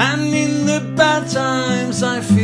And in the bad times I feel